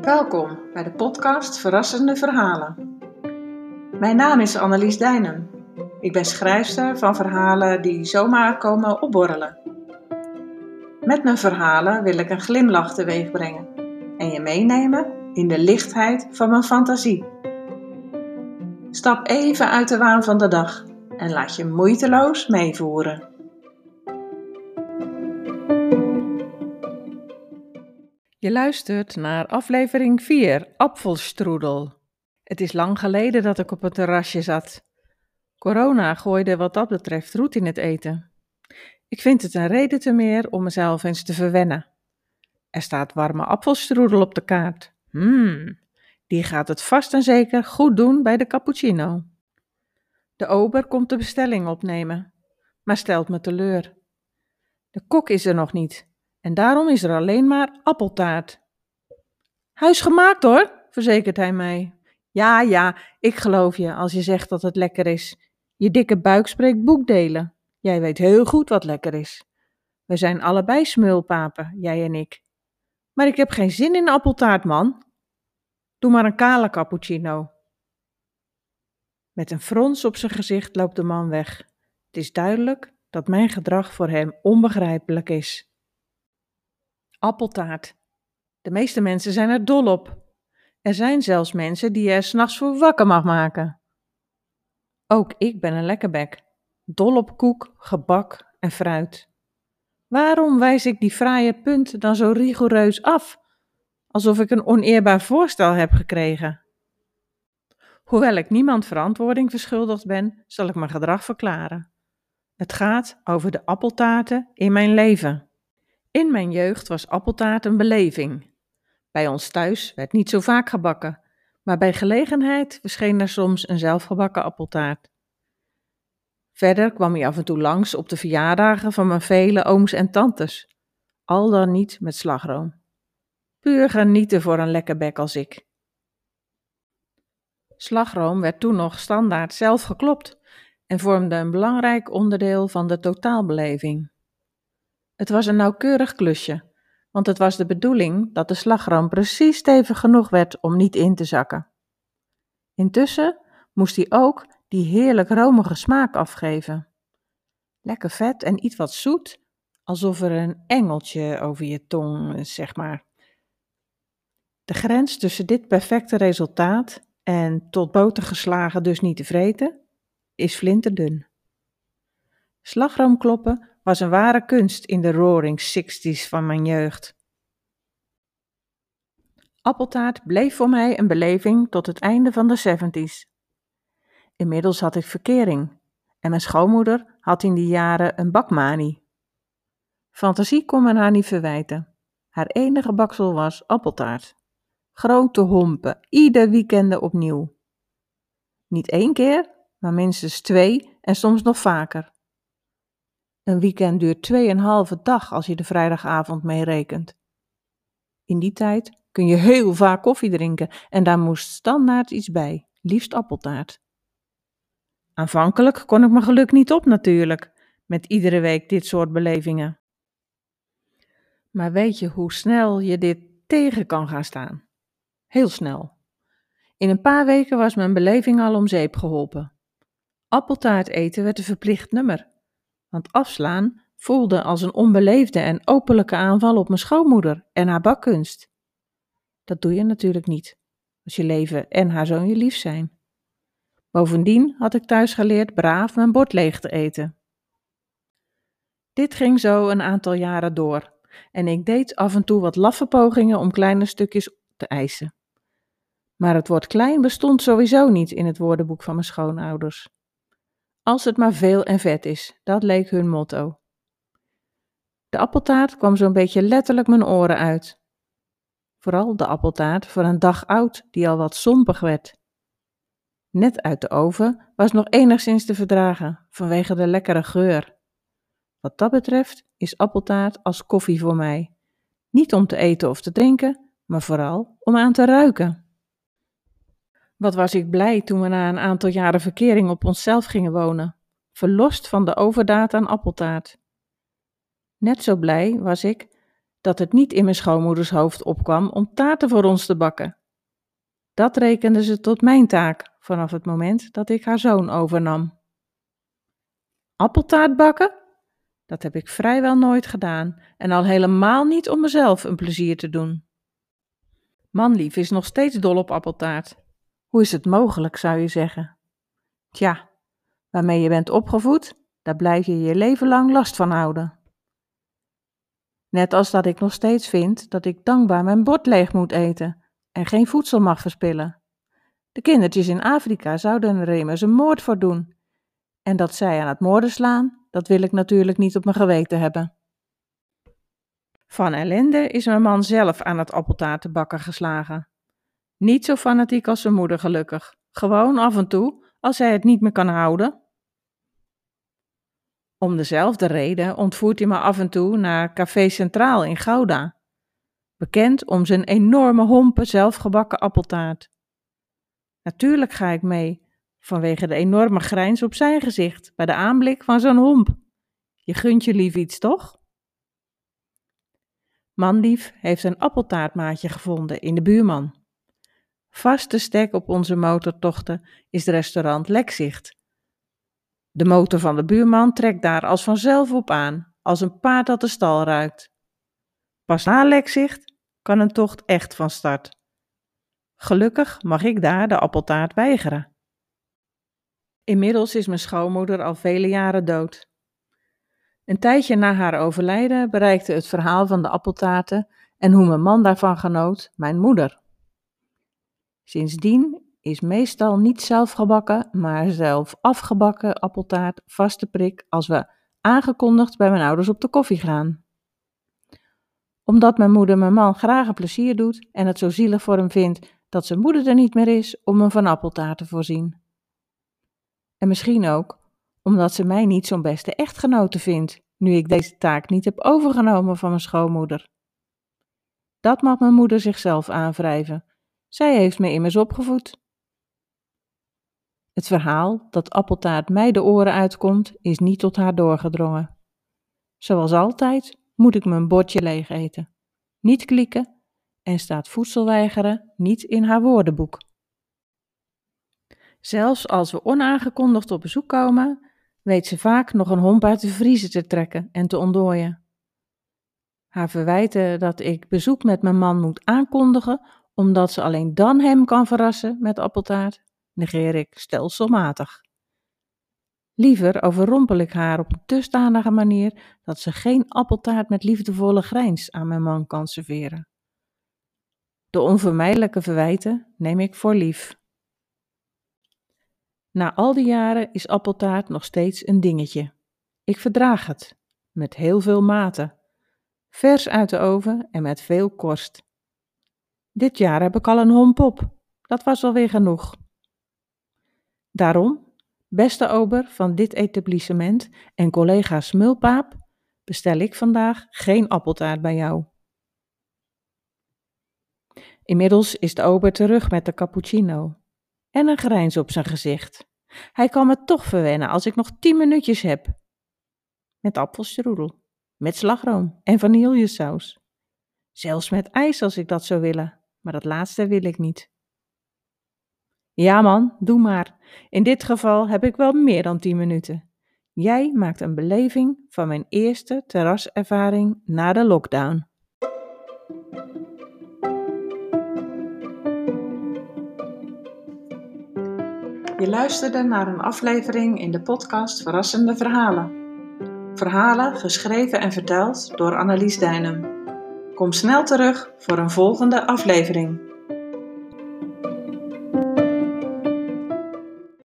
Welkom bij de podcast Verrassende Verhalen. Mijn naam is Annelies Dijnen. Ik ben schrijfster van verhalen die zomaar komen opborrelen. Met mijn verhalen wil ik een glimlach teweeg brengen en je meenemen in de lichtheid van mijn fantasie. Stap even uit de waan van de dag en laat je moeiteloos meevoeren. Je luistert naar aflevering 4, Apfelstroedel. Het is lang geleden dat ik op het terrasje zat. Corona gooide wat dat betreft roet in het eten. Ik vind het een reden te meer om mezelf eens te verwennen. Er staat warme apfelstroedel op de kaart. Hmm, die gaat het vast en zeker goed doen bij de cappuccino. De ober komt de bestelling opnemen, maar stelt me teleur. De kok is er nog niet en daarom is er alleen maar appeltaart. Huisgemaakt hoor, verzekert hij mij. Ja, ja, ik geloof je als je zegt dat het lekker is. Je dikke buik spreekt boekdelen. Jij weet heel goed wat lekker is. We zijn allebei smulpapen, jij en ik. Maar ik heb geen zin in appeltaart, man. Doe maar een kale cappuccino. Met een frons op zijn gezicht loopt de man weg. Het is duidelijk dat mijn gedrag voor hem onbegrijpelijk is. Appeltaart. De meeste mensen zijn er dol op. Er zijn zelfs mensen die je er s'nachts voor wakker mag maken. Ook ik ben een lekkerbek, dol op koek, gebak en fruit. Waarom wijs ik die fraaie punt dan zo rigoureus af, alsof ik een oneerbaar voorstel heb gekregen? Hoewel ik niemand verantwoording verschuldigd ben, zal ik mijn gedrag verklaren. Het gaat over de appeltaarten in mijn leven. In mijn jeugd was appeltaart een beleving. Bij ons thuis werd niet zo vaak gebakken, maar bij gelegenheid verscheen er soms een zelfgebakken appeltaart. Verder kwam hij af en toe langs op de verjaardagen van mijn vele ooms en tantes, al dan niet met slagroom. Puur genieten voor een lekker bek als ik. Slagroom werd toen nog standaard zelf geklopt en vormde een belangrijk onderdeel van de totaalbeleving. Het was een nauwkeurig klusje, want het was de bedoeling dat de slagroom precies stevig genoeg werd om niet in te zakken. Intussen moest hij ook die heerlijk romige smaak afgeven. Lekker vet en iets wat zoet, alsof er een engeltje over je tong, zeg maar. De grens tussen dit perfecte resultaat en tot boter geslagen dus niet te vreten, is flinterdun. Slagroomkloppen was een ware kunst in de roaring sixties van mijn jeugd. Appeltaart bleef voor mij een beleving tot het einde van de seventies. Inmiddels had ik verkering en mijn schoonmoeder had in die jaren een bakmanie. Fantasie kon men haar niet verwijten. Haar enige baksel was appeltaart. Grote hompen, ieder weekend opnieuw. Niet één keer, maar minstens twee en soms nog vaker. Een weekend duurt tweeënhalve dag als je de vrijdagavond meerekent. In die tijd kun je heel vaak koffie drinken en daar moest standaard iets bij, liefst appeltaart. Aanvankelijk kon ik mijn geluk niet op natuurlijk, met iedere week dit soort belevingen. Maar weet je hoe snel je dit tegen kan gaan staan? Heel snel. In een paar weken was mijn beleving al om zeep geholpen. Appeltaart eten werd een verplicht nummer, want afslaan voelde als een onbeleefde en openlijke aanval op mijn schoonmoeder en haar bakkunst. Dat doe je natuurlijk niet, als je leven en haar zoon je lief zijn. Bovendien had ik thuis geleerd braaf mijn bord leeg te eten. Dit ging zo een aantal jaren door en ik deed af en toe wat laffe pogingen om kleine stukjes te eisen. Maar het woord klein bestond sowieso niet in het woordenboek van mijn schoonouders. Als het maar veel en vet is, dat leek hun motto. De appeltaart kwam zo'n beetje letterlijk mijn oren uit. Vooral de appeltaart voor een dag oud die al wat sompig werd. Net uit de oven was nog enigszins te verdragen vanwege de lekkere geur. Wat dat betreft is appeltaart als koffie voor mij. Niet om te eten of te drinken, maar vooral om aan te ruiken. Wat was ik blij toen we na een aantal jaren verkering op onszelf gingen wonen. verlost van de overdaad aan appeltaart. Net zo blij was ik dat het niet in mijn schoonmoeders hoofd opkwam om taarten voor ons te bakken. Dat rekende ze tot mijn taak vanaf het moment dat ik haar zoon overnam. Appeltaart bakken? Dat heb ik vrijwel nooit gedaan en al helemaal niet om mezelf een plezier te doen. Manlief is nog steeds dol op appeltaart. Hoe is het mogelijk, zou je zeggen? Tja, waarmee je bent opgevoed, daar blijf je je leven lang last van houden. Net als dat ik nog steeds vind dat ik dankbaar mijn bord leeg moet eten en geen voedsel mag verspillen. De kindertjes in Afrika zouden er immers een moord voor doen. En dat zij aan het moorden slaan, dat wil ik natuurlijk niet op mijn geweten hebben. Van ellende is mijn man zelf aan het appeltaartenbakken geslagen. Niet zo fanatiek als zijn moeder gelukkig. Gewoon af en toe, als hij het niet meer kan houden. Om dezelfde reden ontvoert hij me af en toe naar Café Centraal in Gouda. Bekend om zijn enorme hompen zelfgebakken appeltaart. Natuurlijk ga ik mee, vanwege de enorme grijns op zijn gezicht bij de aanblik van zo'n homp. Je gunt je lief iets, toch? Manlief heeft een appeltaartmaatje gevonden in de buurman. Vaste stek op onze motortochten is restaurant Lekzicht. De motor van de buurman trekt daar als vanzelf op aan, als een paard dat de stal ruikt. Pas na Lekzicht kan een tocht echt van start. Gelukkig mag ik daar de appeltaart weigeren. Inmiddels is mijn schoonmoeder al vele jaren dood. Een tijdje na haar overlijden bereikte het verhaal van de appeltaarten en hoe mijn man daarvan genoot mijn moeder. Sindsdien is meestal niet zelfgebakken, maar zelf afgebakken appeltaart vaste prik als we aangekondigd bij mijn ouders op de koffie gaan. Omdat mijn moeder mijn man graag een plezier doet en het zo zielig voor hem vindt dat zijn moeder er niet meer is om hem van appeltaart te voorzien. En misschien ook omdat ze mij niet zo'n beste echtgenote vindt, nu ik deze taak niet heb overgenomen van mijn schoonmoeder. Dat mag mijn moeder zichzelf aanwrijven. Zij heeft me immers opgevoed. Het verhaal dat appeltaart mij de oren uitkomt, is niet tot haar doorgedrongen. Zoals altijd moet ik mijn bordje leeg eten, niet klikken en staat voedselweigeren niet in haar woordenboek. Zelfs als we onaangekondigd op bezoek komen, weet ze vaak nog een homp uit de vriezer te trekken en te ontdooien. Haar verwijten dat ik bezoek met mijn man moet aankondigen, omdat ze alleen dan hem kan verrassen met appeltaart, negeer ik stelselmatig. Liever overrompel ik haar op een dusdanige manier dat ze geen appeltaart met liefdevolle grijns aan mijn man kan serveren. De onvermijdelijke verwijten neem ik voor lief. Na al die jaren is appeltaart nog steeds een dingetje. Ik verdraag het, met heel veel mate. Vers uit de oven en met veel korst. Dit jaar heb ik al een homp op. Dat was alweer genoeg. Daarom, beste ober van dit etablissement en collega Smulpaap, bestel ik vandaag geen appeltaart bij jou. Inmiddels is de ober terug met de cappuccino en een grijns op zijn gezicht. Hij kan me toch verwennen als ik nog tien minuutjes heb. Met appelstrudel, met slagroom en vanillesaus. Zelfs met ijs als ik dat zou willen, maar dat laatste wil ik niet. Ja man, doe maar. In dit geval heb ik wel meer dan tien minuten. Jij maakt een beleving van mijn eerste terraservaring na de lockdown. Je luisterde naar een aflevering in de podcast Verrassende Verhalen. Verhalen geschreven en verteld door Annelies Dijnem. Kom snel terug voor een volgende aflevering.